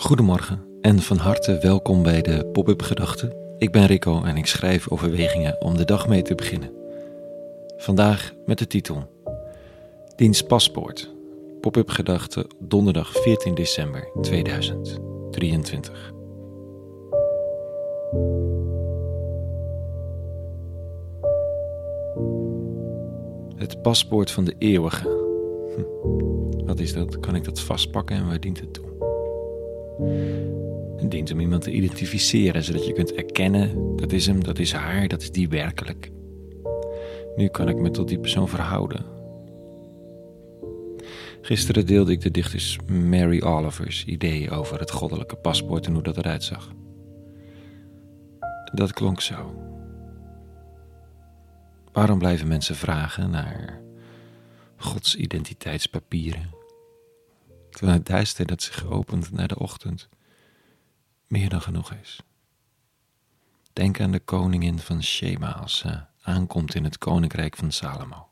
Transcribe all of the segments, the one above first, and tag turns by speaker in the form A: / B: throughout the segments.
A: Goedemorgen en van harte welkom bij de Pop-up Gedachten. Ik ben Rico en ik schrijf overwegingen om de dag mee te beginnen. Vandaag met de titel Dienst Paspoort. Pop-up Gedachten donderdag 14 december 2023. Het paspoort van de eeuwige. Hm. Wat is dat? Kan ik dat vastpakken en waar dient het toe? Het dient om iemand te identificeren, zodat je kunt erkennen: dat is hem, dat is haar, dat is die werkelijk. Nu kan ik me tot die persoon verhouden. Gisteren deelde ik de dichters Mary Oliver's idee over het goddelijke paspoort en hoe dat eruit zag. Dat klonk zo. Waarom blijven mensen vragen naar Gods identiteitspapieren? Terwijl het duister dat zich opent naar de ochtend meer dan genoeg is. Denk aan de koningin van Shema als ze aankomt in het koninkrijk van Salomo.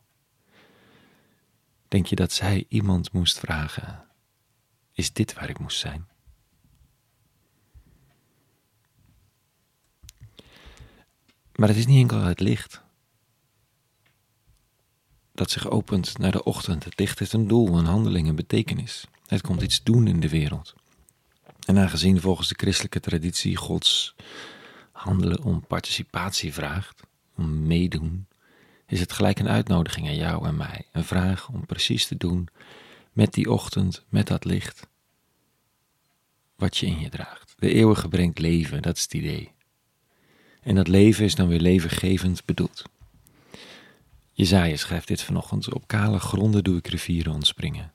A: Denk je dat zij iemand moest vragen: Is dit waar ik moest zijn? Maar het is niet enkel het licht dat zich opent naar de ochtend. Het licht heeft een doel, een handeling, een betekenis. Het komt iets doen in de wereld. En aangezien volgens de christelijke traditie Gods handelen om participatie vraagt, om meedoen, is het gelijk een uitnodiging aan jou en mij. Een vraag om precies te doen met die ochtend, met dat licht, wat je in je draagt. De eeuwige brengt leven, dat is het idee. En dat leven is dan weer levengevend bedoeld. Jezaja schrijft dit vanochtend. Op kale gronden doe ik rivieren ontspringen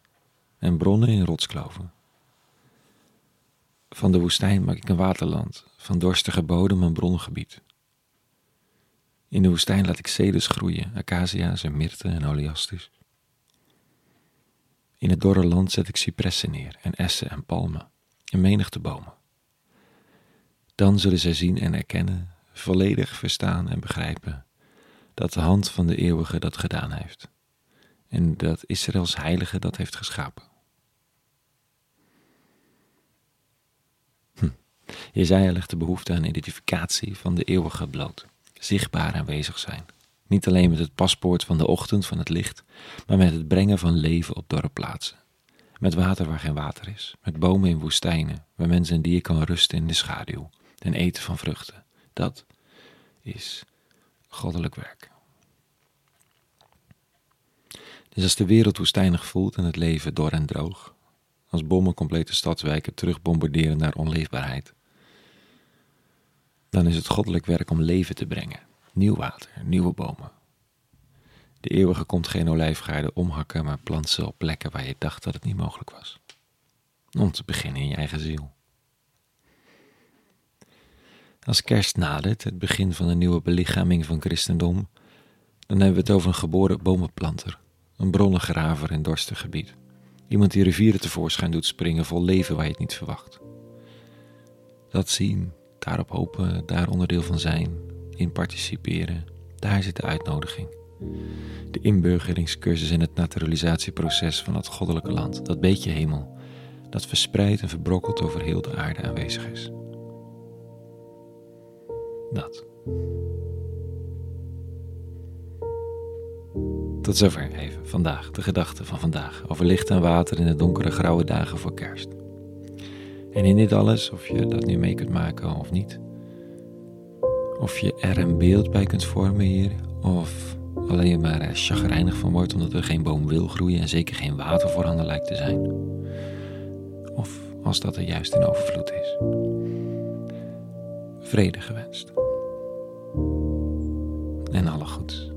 A: en bronnen in rotskloven. Van de woestijn maak ik een waterland, van dorstige bodem een bronnengebied. In de woestijn laat ik ceders groeien, acacia's en myrten en oleasters. In het dorre land zet ik cipressen neer en essen en palmen, en menigte bomen. Dan zullen zij zien en erkennen, volledig verstaan en begrijpen dat de hand van de eeuwige dat gedaan heeft en dat Israëls heilige dat heeft geschapen. Hm. Jezaja legt de behoefte aan identificatie van de eeuwige bloot, zichtbaar aanwezig zijn. Niet alleen met het paspoort van de ochtend van het licht, maar met het brengen van leven op dorre plaatsen. Met water waar geen water is, met bomen in woestijnen, waar mensen en dier kan rusten in de schaduw en eten van vruchten. Dat is goddelijk werk. Dus als de wereld woestijnig voelt en het leven dor en droog, als bommen complete stadswijken terugbombarderen naar onleefbaarheid, dan is het goddelijk werk om leven te brengen. Nieuw water, nieuwe bomen. De eeuwige komt geen olijfgaarden omhakken, maar plant ze op plekken waar je dacht dat het niet mogelijk was. Om te beginnen in je eigen ziel. Als kerst nadert, het begin van een nieuwe belichaming van christendom, dan hebben we het over een geboren bomenplanter, een bronnengraver in dorstig gebied. Iemand die rivieren tevoorschijn doet springen vol leven waar je het niet verwacht. Dat zien, daarop hopen, daar onderdeel van zijn, in participeren, daar zit de uitnodiging. De inburgeringscursus en het naturalisatieproces van het goddelijke land, dat beetje hemel, dat verspreid en verbrokkeld over heel de aarde aanwezig is. Dat. Tot zover even vandaag, de gedachte van vandaag over licht en water in de donkere grauwe dagen voor kerst. En in dit alles, of je dat nu mee kunt maken of niet, of je er een beeld bij kunt vormen hier, of alleen maar chagrijnig van wordt omdat er geen boom wil groeien en zeker geen water voorhanden lijkt te zijn. Of als dat er juist in overvloed is. Vrede gewenst. En alle goeds.